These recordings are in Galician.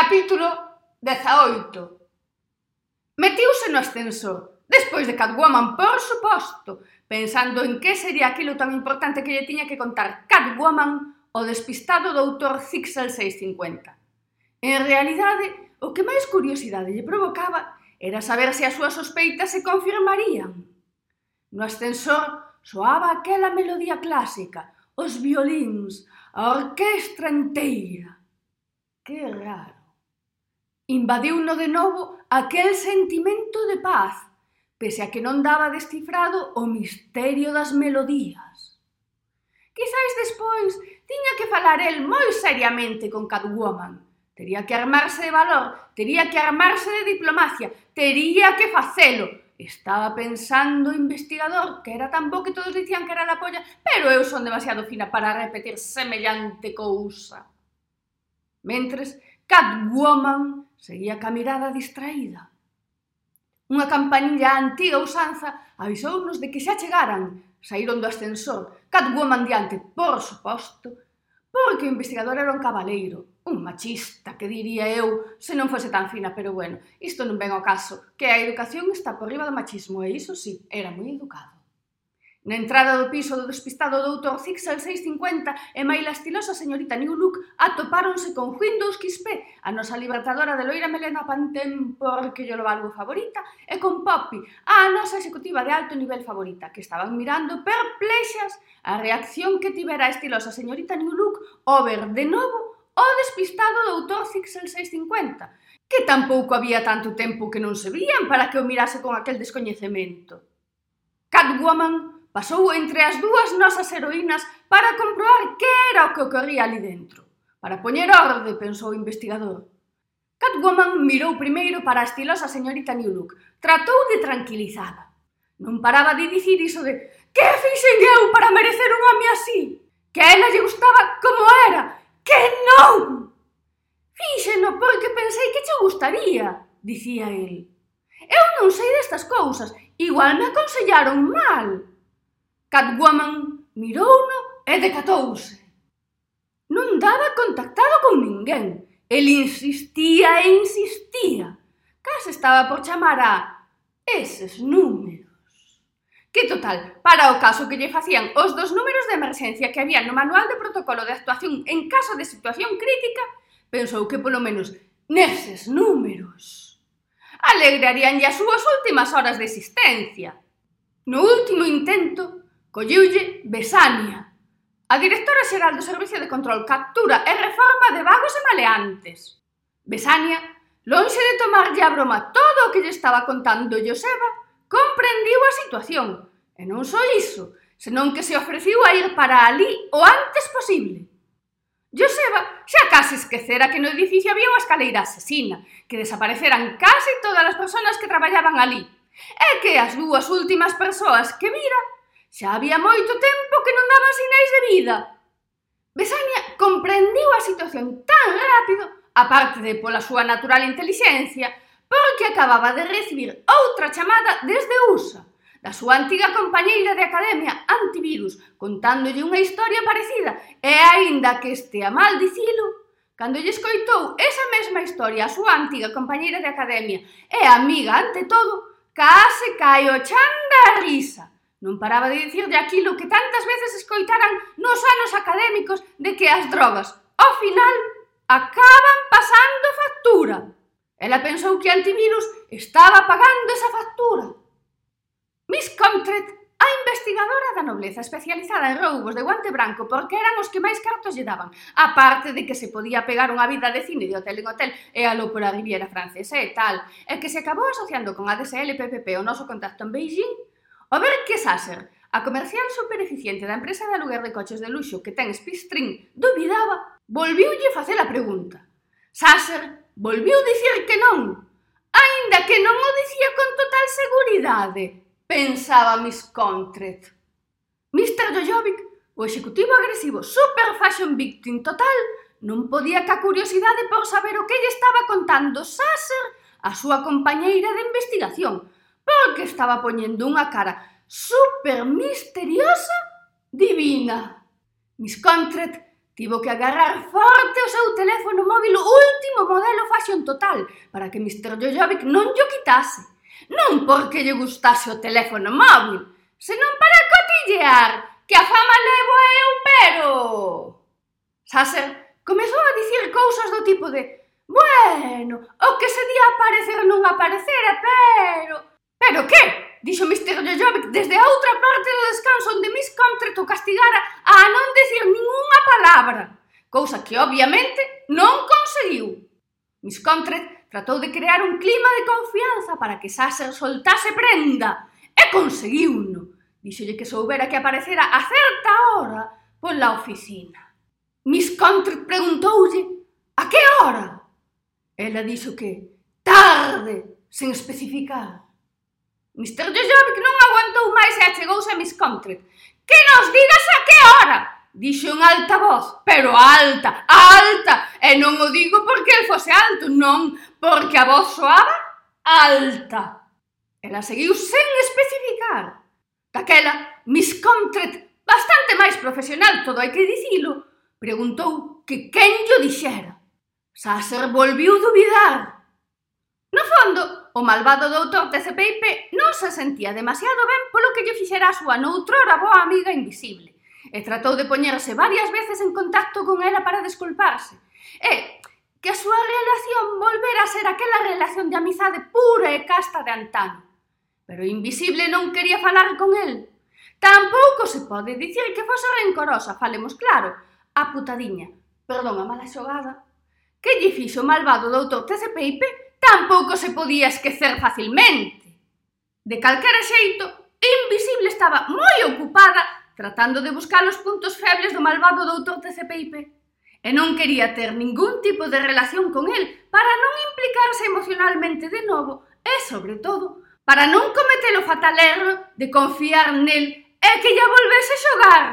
Capítulo 18 Metiuse no ascensor, despois de Catwoman, por suposto, pensando en que sería aquilo tan importante que lle tiña que contar Catwoman o despistado doutor Zixel 650. En realidade, o que máis curiosidade lle provocaba era saber se as súas sospeitas se confirmarían. No ascensor soaba aquela melodía clásica, os violíns, a orquestra enteira. Que raro invadiuno de novo aquel sentimento de paz, pese a que non daba descifrado o misterio das melodías. Quizáis despois tiña que falar el moi seriamente con Catwoman. Tería que armarse de valor, tería que armarse de diplomacia, tería que facelo. Estaba pensando o investigador, que era tan bo que todos dicían que era la polla, pero eu son demasiado fina para repetir semellante cousa. Mentres, Catwoman Seguía ca mirada distraída. Unha campanilla antiga usanza avisounos de que xa chegaran. Saíron do ascensor, Catwoman diante, por suposto, porque o investigador era un cabaleiro, un machista, que diría eu, se non fose tan fina, pero bueno, isto non ven ao caso, que a educación está por riba do machismo, e iso sí, era moi educado. Na entrada do piso do despistado doutor Zixel 650 e maila estilosa señorita New Look atopáronse con Windows Quispe, a nosa libertadora de Loira Melena Pantén porque yo lo valgo favorita, e con Poppy, a nosa executiva de alto nivel favorita, que estaban mirando perplexas a reacción que tivera a estilosa señorita New Look ao ver de novo o despistado doutor Zixel 650, que tampouco había tanto tempo que non se vían para que o mirase con aquel descoñecemento. Catwoman Pasou entre as dúas nosas heroínas para comprobar que era o que ocorría ali dentro. Para poñer orde, pensou o investigador. Catwoman mirou primeiro para a estilosa señorita New Look. Tratou de tranquilizada. Non paraba de dicir iso de «Que fixen eu para merecer un home así?» Que a ela lle gustaba como era. Que non! Fíxeno porque pensei que che gustaría, dicía el. Eu non sei destas cousas, igual me aconsellaron mal. Catwoman mirouno e decatouse. Non daba contactado con ninguén. El insistía e insistía. Case estaba por chamar a eses números. Que total, para o caso que lle facían os dos números de emerxencia que había no manual de protocolo de actuación en caso de situación crítica, pensou que polo menos neses números alegraríanlle as súas últimas horas de existencia. No último intento, colliulle Besania. A directora xeral do Servicio de Control Captura e Reforma de Vagos e Maleantes. Besania, lonxe de tomarlle a broma todo o que lle estaba contando Joseba, comprendiu a situación. E non só iso, senón que se ofreciu a ir para ali o antes posible. Joseba xa case esquecera que no edificio había unha escaleira asesina, que desapareceran case todas as persoas que traballaban ali, e que as dúas últimas persoas que vira Xa había moito tempo que non daba sinais de vida. Besania comprendiu a situación tan rápido, aparte de pola súa natural intelixencia, porque acababa de recibir outra chamada desde USA, da súa antiga compañeira de academia antivirus, contándolle unha historia parecida, e aínda que estea mal dicilo, Cando lle escoitou esa mesma historia a súa antiga compañeira de academia e amiga ante todo, case cae o chan da risa. Non paraba de dicirlle aquilo que tantas veces escoitaran nos anos académicos de que as drogas, ao final, acaban pasando factura. Ela pensou que antivirus estaba pagando esa factura. Miss Comtret, a investigadora da nobleza especializada en roubos de guante branco porque eran os que máis cartos lle daban, a parte de que se podía pegar unha vida de cine de hotel en hotel e alo por a Riviera Francesa e tal, e que se acabou asociando con a DSL PPP o noso contacto en Beijing O que Sasser, a comercial supereficiente da empresa de aluguer de coches de luxo que ten Spistrin duvidaba, volviulle facer a pregunta. Sasser volviu dicir que non, aínda que non o dicía con total seguridade, pensaba Miss Contret. Mr. Jojovic, o executivo agresivo super fashion victim total, non podía ca curiosidade por saber o que lle estaba contando Sasser a súa compañeira de investigación, estaba poñendo unha cara super misteriosa divina. Miss Contret tivo que agarrar forte o seu teléfono móvil o último modelo Fashion Total para que Mr. Jojovic non llo quitase. Non porque lle gustase o teléfono móvil, senón para cotillear que a fama levo é un pero. Sasser comezou a dicir cousas do tipo de Bueno, o que se día aparecer non aparecera, pero Pero que? Dixo Mr. Jojovic desde a outra parte do descanso onde Miss Comtre castigara a non decir ningunha palabra, cousa que obviamente non conseguiu. Miss Comtre tratou de crear un clima de confianza para que Sasser soltase prenda e conseguiuno. Díxolle que soubera que aparecera a certa hora pola oficina. Miss Comtre preguntoulle a que hora? Ela dixo que tarde, sen especificar. Mr. Jojovic non aguantou máis e achegouse a Miss Concrete. Que nos digas a que hora? Dixo en alta voz, pero alta, alta, e non o digo porque el fose alto, non, porque a voz soaba alta. Ela seguiu sen especificar. Daquela, Miss Concret, bastante máis profesional, todo hai que dicilo, preguntou que quen yo dixera. Sasser volviu dubidar. No fondo, O malvado doutor Tecepeipe non se sentía demasiado ben polo que lle fixera a súa noutrora boa amiga invisible, e tratou de poñerse varias veces en contacto con ela para desculparse. E que a súa relación volvera a ser aquela relación de amizade pura e casta de antano. Pero Invisible non quería falar con el. Tampouco se pode dicir que fose rencorosa, falemos claro, a putadiña, perdón a mala xogada, que lle fixo malvado doutor Tecepeipe tampouco se podía esquecer facilmente. De calquera xeito, Invisible estaba moi ocupada tratando de buscar os puntos febles do malvado doutor TCPIP e non quería ter ningún tipo de relación con el para non implicarse emocionalmente de novo e, sobre todo, para non cometer o fatal erro de confiar nel e que lla volvese xogar.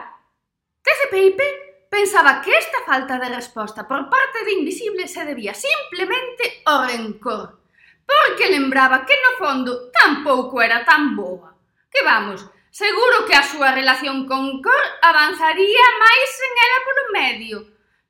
TCPIP Pensaba que esta falta de resposta por parte de Invisible se debía simplemente ao rencor, porque lembraba que no fondo tampouco era tan boa. Que vamos, seguro que a súa relación con Cor avanzaría máis en ela polo medio,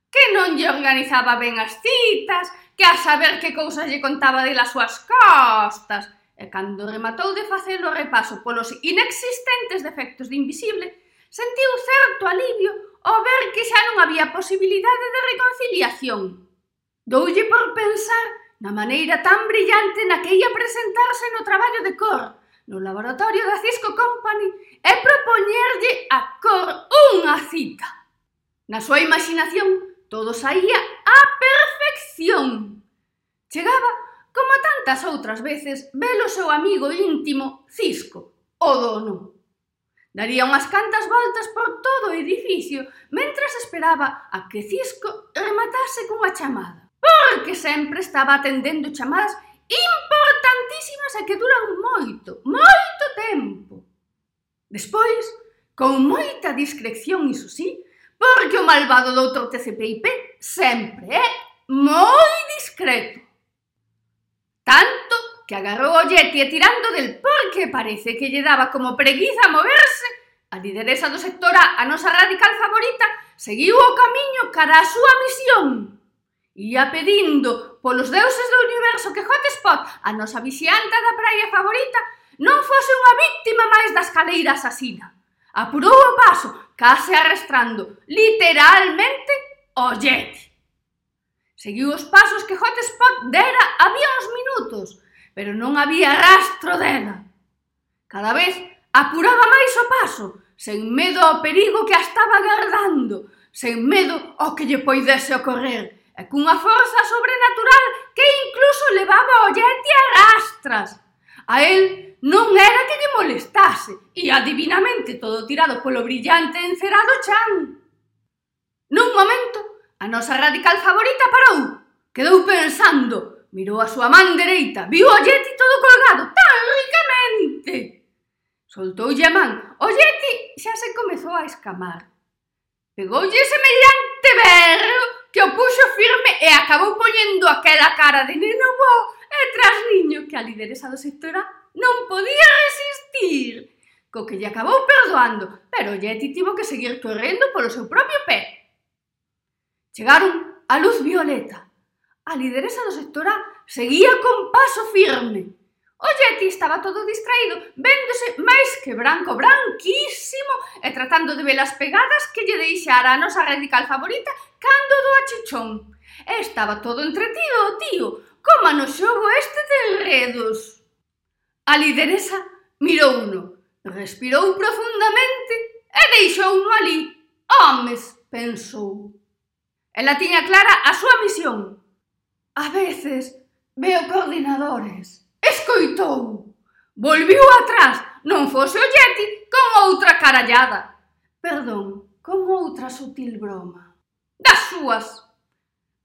que non lle organizaba ben as citas, que a saber que cousas lle contaba de las súas costas, e cando rematou de facer o repaso polos inexistentes defectos de Invisible, sentiu certo alivio ao ver que xa non había posibilidade de reconciliación. Doulle por pensar na maneira tan brillante na que ia presentarse no traballo de Cor, no laboratorio da Cisco Company, e propoñerlle a Cor unha cita. Na súa imaginación, todo saía á perfección. Chegaba, como tantas outras veces, velo seu amigo íntimo Cisco, o dono. Daría unhas cantas voltas por todo o edificio mentras esperaba a que Cisco rematase cunha chamada. Porque sempre estaba atendendo chamadas importantísimas e que duran moito, moito tempo. Despois, con moita discreción, iso sí, porque o malvado doutor TCPIP sempre é moi discreto que agarrou o yeti e eh, tirando del porque parece que lle daba como preguiza moverse, a lideresa do sector A, a nosa radical favorita, seguiu o camiño cara a súa misión. Ia pedindo polos deuses do universo que Hotspot, a nosa vixianta da praia favorita, non fose unha víctima máis das caleiras asina. Apurou o paso, case arrastrando, literalmente, o yeti. Seguiu os pasos que Hotspot dera había uns minutos, pero non había rastro dela. Cada vez apuraba máis o paso, sen medo ao perigo que a estaba agardando, sen medo ao que lle poidese ocorrer, e cunha forza sobrenatural que incluso levaba o Yeti a rastras. A él non era que lle molestase, e adivinamente todo tirado polo brillante encerado chan. Nun momento, a nosa radical favorita parou, quedou pensando, mirou a súa man dereita, viu o Yeti todo colgado, tan ricamente. Soltoulle oh, a man, o Yeti xa se comezou a escamar. Pegoulle semellante berro que o puxo firme e acabou poñendo aquela cara de neno bo e tras niño que a lideresa do sectora non podía resistir. Co que lle acabou perdoando, pero o Yeti tivo que seguir correndo polo seu propio pé. Chegaron a luz violeta, A lideresa do sector A seguía con paso firme. O Yeti estaba todo distraído, véndose máis que branco branquísimo e tratando de ver as pegadas que lle deixara a nosa radical favorita cando do achichón. E estaba todo entretido, o tío, coma no xogo este de enredos. A lideresa mirou uno, respirou profundamente e deixou uno ali. Homes, pensou. Ela tiña clara a súa misión, A veces veo coordinadores. Escoitou. Volviu atrás. Non fose o Yeti con outra carallada. Perdón, con outra sutil broma. Das súas.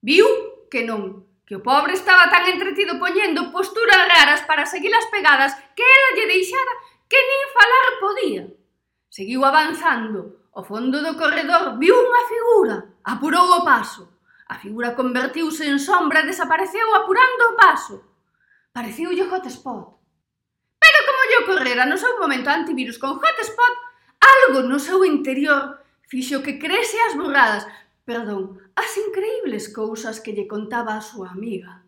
Viu que non, que o pobre estaba tan entretido poñendo posturas raras para seguir as pegadas que ela lle deixara que nin falar podía. Seguiu avanzando. O fondo do corredor viu unha figura. Apurou o paso. A figura convertiuse en sombra e desapareceu apurando o paso. Pareciulle hotspot. Pero como lle ocorrera no seu momento antivirus con hotspot, algo no seu interior fixo que crese as burradas, perdón, as increíbles cousas que lle contaba a súa amiga.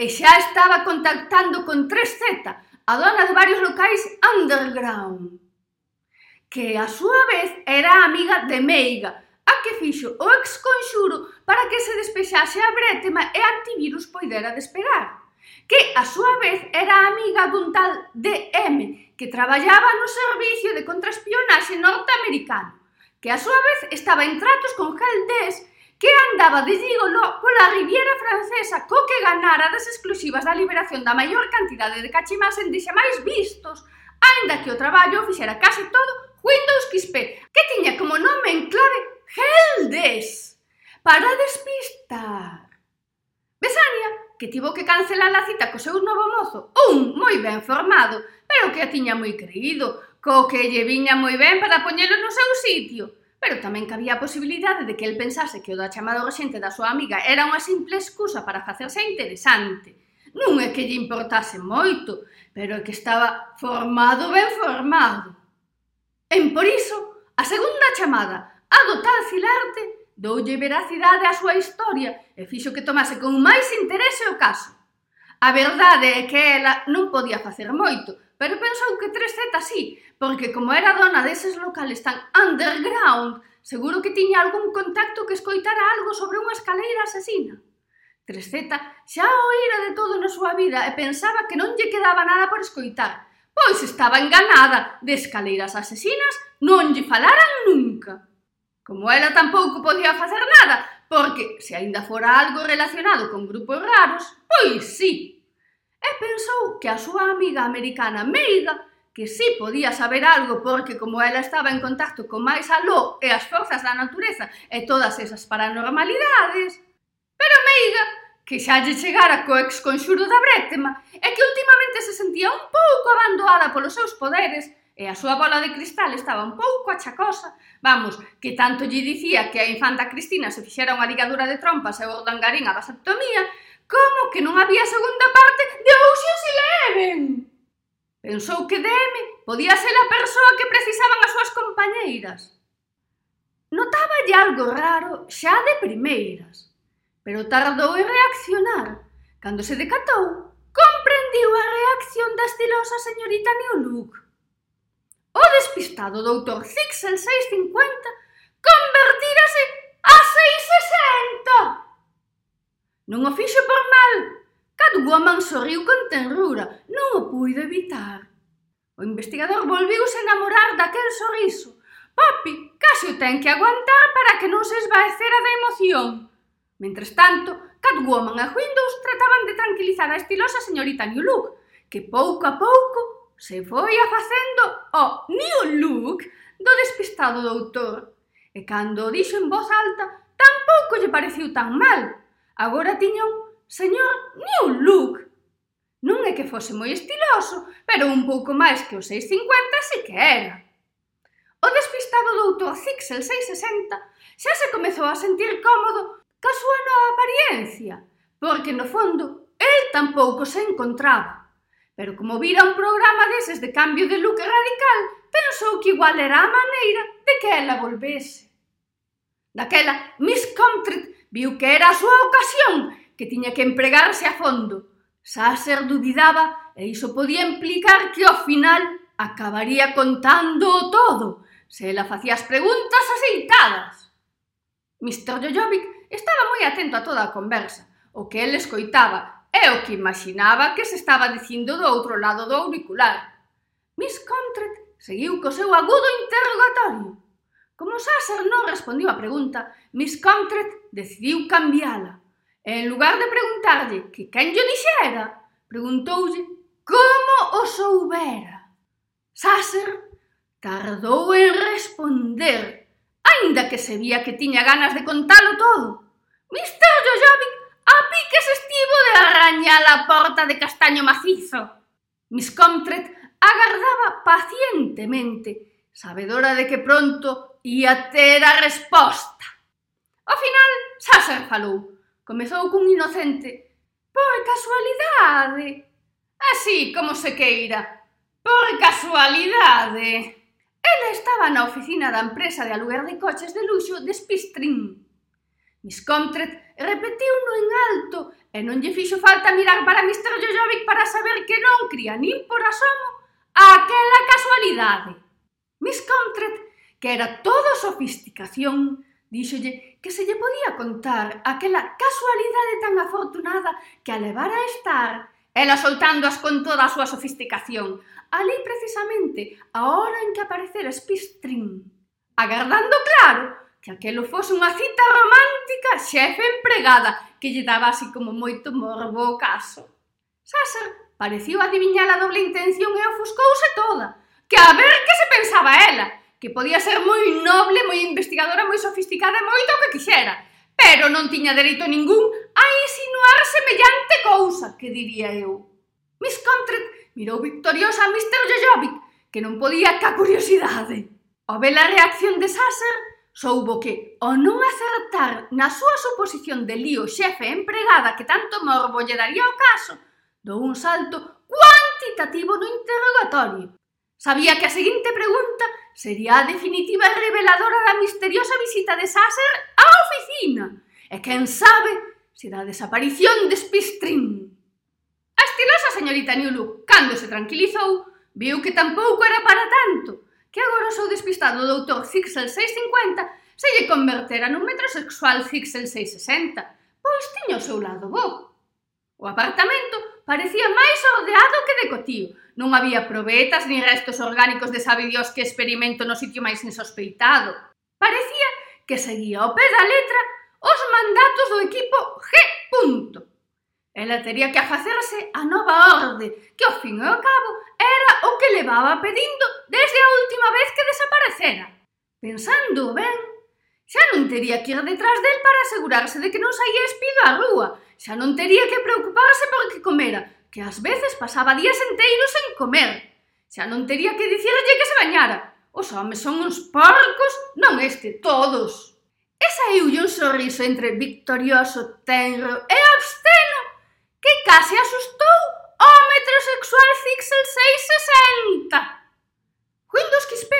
E xa estaba contactando con 3Z, a dona de varios locais underground, que a súa vez era amiga de Meiga, Que fixo o exconxuro para que se despexase a brétema e antivirus poidera despegar, que a súa vez era amiga dun tal DM que traballaba no servicio de contraespionaxe norteamericano, que a súa vez estaba en tratos con Galdés que andaba de gigolo pola Riviera Francesa co que ganara das exclusivas da liberación da maior cantidade de cachimas en máis vistos, aínda que o traballo fixera case todo Windows XP, que tiña como nome en clave Geldes! Para despistar. Besania, que tivo que cancelar a cita co seu novo mozo, un moi ben formado, pero que a tiña moi creído, co que lle viña moi ben para poñelo no seu sitio. Pero tamén cabía a posibilidade de que el pensase que o da chamada recente da súa amiga era unha simple excusa para facerse interesante. Non é que lle importase moito, pero é que estaba formado ben formado. En por iso, a segunda chamada a do tal Silarte doulle veracidade á súa historia e fixo que tomase con máis interese o caso. A verdade é que ela non podía facer moito, pero pensou que 3Z sí, porque como era dona deses locales tan underground, seguro que tiña algún contacto que escoitara algo sobre unha escaleira asesina. 3Z xa oíra de todo na súa vida e pensaba que non lle quedaba nada por escoitar, pois estaba enganada de escaleiras asesinas non lle falaran nunca. Como ela tampouco podía facer nada, porque se aínda fora algo relacionado con grupos raros, pois sí. E pensou que a súa amiga americana Meiga que sí podía saber algo porque como ela estaba en contacto con máis aló e as forzas da natureza e todas esas paranormalidades. Pero Meiga, que xa lle chegara co ex conxuro da Brétema e que últimamente se sentía un pouco abandonada polos seus poderes, E a súa bola de cristal estaba un pouco achacosa. Vamos, que tanto lle dicía que a infanta Cristina se fixera unha ligadura de trompas e o dangarín a vasectomía, como que non había segunda parte de Ocean's e Pensou que Deme podía ser a persoa que precisaban as súas compañeiras. Notaba algo raro xa de primeiras, pero tardou en reaccionar. Cando se decatou, comprendiu a reacción da estilosa señorita New Look o despistado doutor Zixel 650 convertirase a 660. Non o fixo por mal. Catwoman sorriu con tenrura, non o puido evitar. O investigador volviuse a enamorar daquel sorriso. Papi case o ten que aguantar para que non se esvaecera da emoción. Mentres tanto, Catwoman e Windows trataban de tranquilizar a estilosa señorita New Look, que pouco a pouco se foi facendo o New Look do despistado doutor. E cando o dixo en voz alta, tampouco lle pareciu tan mal. Agora tiña un señor New Look. Non é que fose moi estiloso, pero un pouco máis que o 650 si que era. O despistado doutor Zixel 660 xa se comezou a sentir cómodo ca súa nova apariencia, porque no fondo el tampouco se encontraba. Pero como vira un programa deses de cambio de look radical, pensou que igual era a maneira de que ela volvese. Daquela, Miss Comtret viu que era a súa ocasión que tiña que empregarse a fondo. Sasser dubidaba e iso podía implicar que ao final acabaría contando todo se ela facía as preguntas aceitadas. Mr. Jojovic estaba moi atento a toda a conversa, o que el escoitaba É o que imaginaba que se estaba dicindo do outro lado do auricular. Miss Comtret seguiu co seu agudo interrogatorio. Como Sasser non respondiu a pregunta, Miss Comtret decidiu cambiala. E en lugar de preguntarlle que quen llo dixera, preguntoulle como o soubera. Sasser tardou en responder, aínda que se vía que tiña ganas de contalo todo. Mr. Jojovic ¡Ah, a piques estivo de arrañar a porta de castaño macizo. Miss Comtret agardaba pacientemente, sabedora de que pronto ia ter a resposta. Ao final, xa se falou. Comezou cun inocente. Por casualidade. Así como se queira. Por casualidade. Ela estaba na oficina da empresa de aluguer de coches de luxo de Spistrin Miss Comtret repetiuno en alto e non lle fixo falta mirar para Mr. Jojovic para saber que non cría nin por asomo aquela casualidade. Miss Comtret, que era todo sofisticación, díxolle que se lle podía contar aquela casualidade tan afortunada que a levara a estar Ela soltándoas con toda a súa sofisticación. Ali precisamente, a hora en que aparecera Spistrin. Agardando, claro, que aquelo fose unha cita romántica xefe empregada que lle daba así como moito morbo o caso. Sasa pareciu adiviñar a doble intención e ofuscouse toda. Que a ver que se pensaba ela, que podía ser moi noble, moi investigadora, moi sofisticada e moito o que quixera, pero non tiña dereito ningún a insinuar semellante cousa, que diría eu. Miss Comtret mirou victoriosa a Mr. Jojovic, que non podía ca curiosidade. Ao ver a reacción de Sasser, Soubo que, ao non acertar na súa suposición de lío xefe empregada que tanto morbo lle daría o caso, dou un salto cuantitativo no interrogatorio. Sabía que a seguinte pregunta sería a definitiva e reveladora da misteriosa visita de Sasser á oficina. E quen sabe se da desaparición de Spistrin. A estilosa señorita Newlook, cando se tranquilizou, viu que tampouco era para tanto que agora sou despistado doutor Fixel 650 se lle convertera nun metrosexual Fixel 660, pois tiña o seu lado bo. O apartamento parecía máis ordeado que decotío. Non había probetas ni restos orgánicos de sabe Dios que experimento no sitio máis insospeitado. Parecía que seguía ao pé da letra os mandatos do equipo G. Punto. Ela tería que afacerse á nova orde, que ao fin e ao cabo era o que levaba pedindo desde a última vez que desaparecera. Pensando ben, xa non tería que ir detrás del para asegurarse de que non saía espido á rúa, xa non tería que preocuparse por que comera, que ás veces pasaba días enteiros sen comer. Xa non tería que dicirlle que se bañara. Os homes son uns porcos, non este, todos. E saíulle un sorriso entre victorioso, tenro e abstracto que case asustou ao metrosexual Zixel 660. Windows XP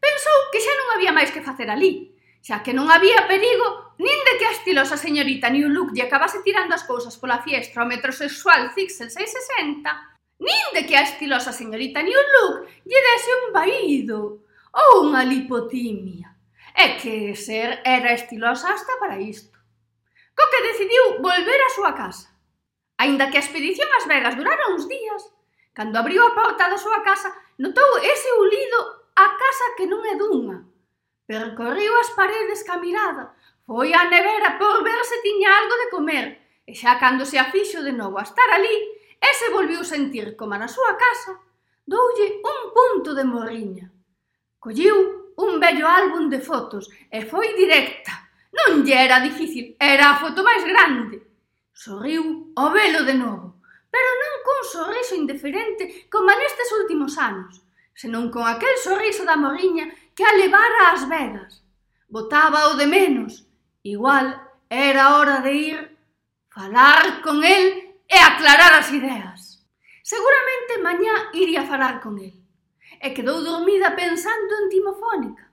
pensou que xa non había máis que facer ali, xa que non había perigo nin de que a estilosa señorita New Look lle acabase tirando as cousas pola fiestra ao metrosexual Zixel 660, nin de que a estilosa señorita New Look lle dese un vaído ou unha lipotimia. É que ser era estilosa hasta para isto. Co que decidiu volver á súa casa. Ainda que a expedición ás Vegas durara uns días, cando abriu a porta da súa casa, notou ese ulido a casa que non é dunha. Percorriu as paredes ca mirada, foi á nevera por ver se tiña algo de comer, e xa cando se afixo de novo a estar ali, e se volviu sentir como na súa casa, doulle un punto de morriña. Colliu un bello álbum de fotos e foi directa. Non lle era difícil, era a foto máis grande. Sorriu ao velo de novo, pero non cun sorriso indiferente como nestes últimos anos, senón con aquel sorriso da morriña que a levara ás vegas. o de menos. Igual era hora de ir falar con el e aclarar as ideas. Seguramente mañá iría falar con el. E quedou dormida pensando en timofónica.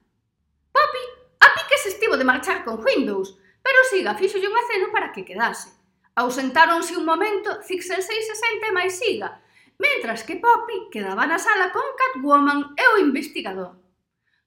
Poppy, a piques estivo de marchar con Windows, pero siga, fixolle un aceno para que quedase. Ausentáronse un momento Zixel 660 e máis siga, mentras que Poppy quedaba na sala con Catwoman e o investigador.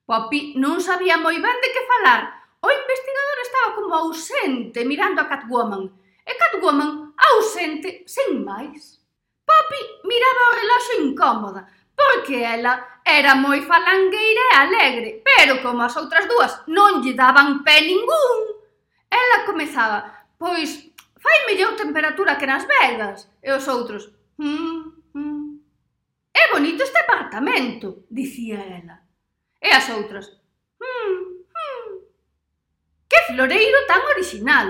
Poppy non sabía moi ben de que falar. O investigador estaba como ausente mirando a Catwoman e Catwoman ausente sen máis. Poppy miraba o relaxo incómoda, porque ela era moi falangueira e alegre, pero como as outras dúas non lle daban pé ningún, ela comezaba, pois fai mellor temperatura que nas Vegas. E os outros, mm, mm. É bonito este apartamento, dicía ela. E as outras, mm, mm. Que floreiro tan original.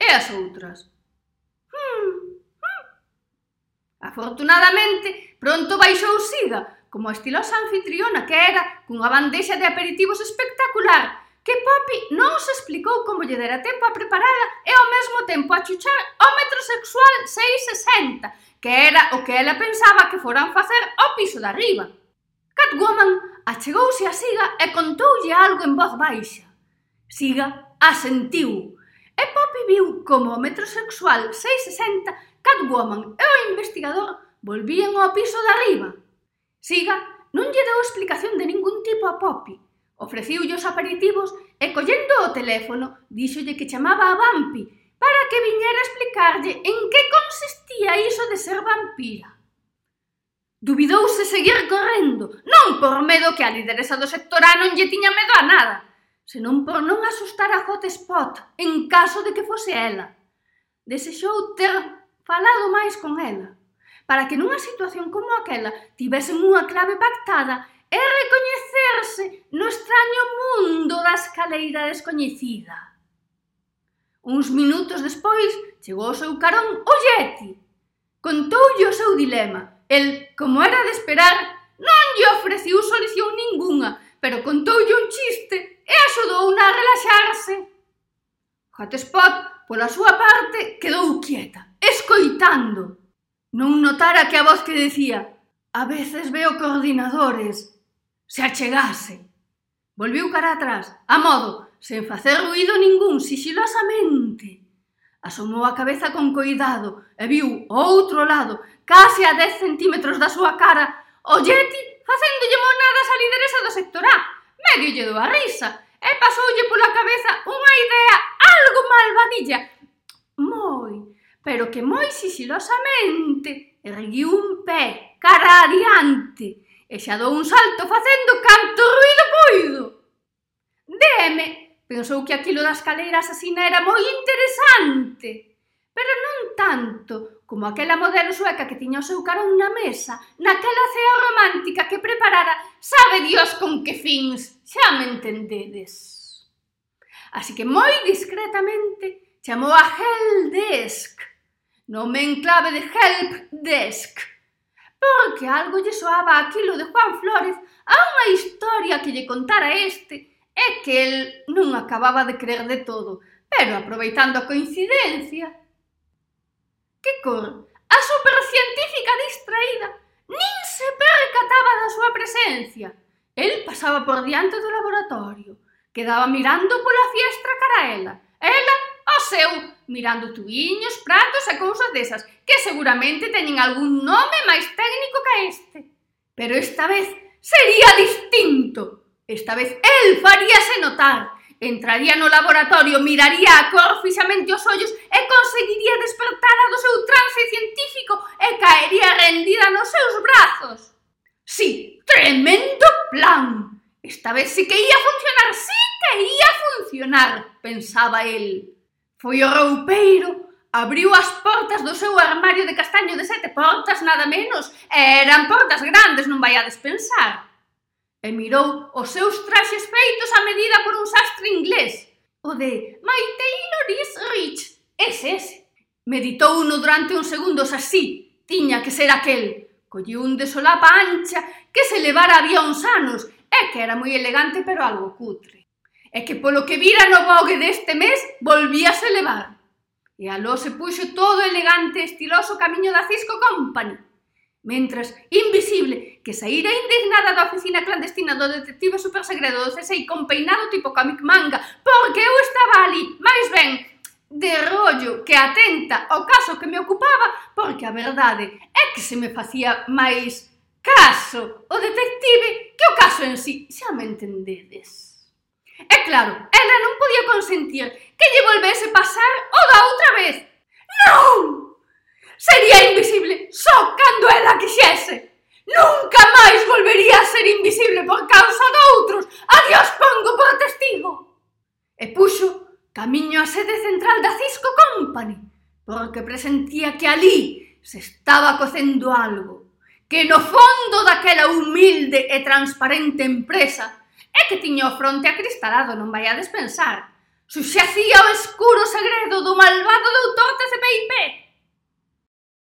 E as outras, mm, mm. Afortunadamente, pronto baixou Siga, como a estilosa anfitriona que era, cunha bandexa de aperitivos espectacular, que Poppy non se explicou como lle dera tempo a preparala e ao mesmo tempo a chuchar o metrosexual 660, que era o que ela pensaba que foran facer ao piso de arriba. Catwoman achegouse a Siga e contoulle algo en voz baixa. Siga asentiu, e Poppy viu como o metrosexual 660, Catwoman e o investigador volvían ao piso de arriba. Siga non lle deu explicación de ningún tipo a Poppy, Ofreciulle os aperitivos e collendo o teléfono díxolle que chamaba a Vampi para que viñera explicarlle en que consistía iso de ser vampira. Dubidouse seguir correndo, non por medo que a lideresa do sector A non lle tiña medo a nada, senón por non asustar a Hot Spot en caso de que fose ela. Desexou ter falado máis con ela, para que nunha situación como aquela tivesen unha clave pactada e recoñecida meterse no extraño mundo da escaleira descoñecida. Uns minutos despois chegou o seu carón o Yeti. Contoulle o seu dilema. El, como era de esperar, non lle ofreciu solución ningunha, pero contoulle un chiste e axudouna a relaxarse. Hotspot, pola súa parte, quedou quieta, escoitando. Non notara que a voz que decía A veces veo coordinadores, se achegase. Volviu cara atrás, a modo, sen facer ruído ningún, sigilosamente. Asomou a cabeza con coidado e viu o outro lado, case a 10 centímetros da súa cara, o Yeti facéndolle monadas á lideresa do sector A, medio lle do a risa, e pasoulle pola cabeza unha idea algo malvadilla, moi, pero que moi sigilosamente erguiu un pé cara adiante, e xa dou un salto facendo canto ruido poido. Deme, pensou que aquilo das caleiras asina era moi interesante, pero non tanto como aquela modelo sueca que tiña o seu carón na mesa, naquela cea romántica que preparara, sabe Dios con que fins, xa me entendedes. Así que moi discretamente chamou a Heldesk, nome en clave de Help Desk, porque algo lle soaba aquilo de Juan Flores a unha historia que lle contara este é que el non acababa de creer de todo, pero aproveitando a coincidencia... Que cor? A supercientífica distraída nin se percataba da súa presencia. El pasaba por diante do laboratorio, quedaba mirando pola fiestra cara a ela. Ela seu, mirando tuíños, pratos e cousas desas, que seguramente teñen algún nome máis técnico que este. Pero esta vez sería distinto. Esta vez el faríase notar. Entraría no laboratorio, miraría a cor fixamente os ollos e conseguiría despertara do seu trance científico e caería rendida nos seus brazos. Sí, tremendo plan. Esta vez sí que ia funcionar, sí que ia funcionar, pensaba él. Foi o roupeiro, abriu as portas do seu armario de castaño de sete portas, nada menos, eran portas grandes, non vaiades pensar. E mirou os seus traxes feitos a medida por un sastre inglés, o de My Taylor is rich, ese, ese. Meditou uno durante uns segundos así, tiña que ser aquel. Colleu un de solapa ancha que se levara había uns anos, e que era moi elegante pero algo cutre e que polo que vira no vogue deste mes volvíase levar. E aló se puxo todo elegante e estiloso camiño da Cisco Company. Mentras, invisible, que saíra indignada da oficina clandestina do detective supersegredo do CSI con peinado tipo comic manga, porque eu estaba ali, máis ben, de rollo que atenta ao caso que me ocupaba, porque a verdade é que se me facía máis caso o detective que o caso en sí, xa me entendedes. E claro, ela non podía consentir que lle volvese pasar o da outra vez. Non! Sería invisible só cando ela quixese. Nunca máis volvería a ser invisible por causa de outros. A Dios pongo por testigo. E puxo camiño á sede central da Cisco Company, porque presentía que ali se estaba cocendo algo, que no fondo daquela humilde e transparente empresa É que tiña o fronte acristalado, non vai a despensar. Suxacía o escuro segredo do malvado doutor TCPIP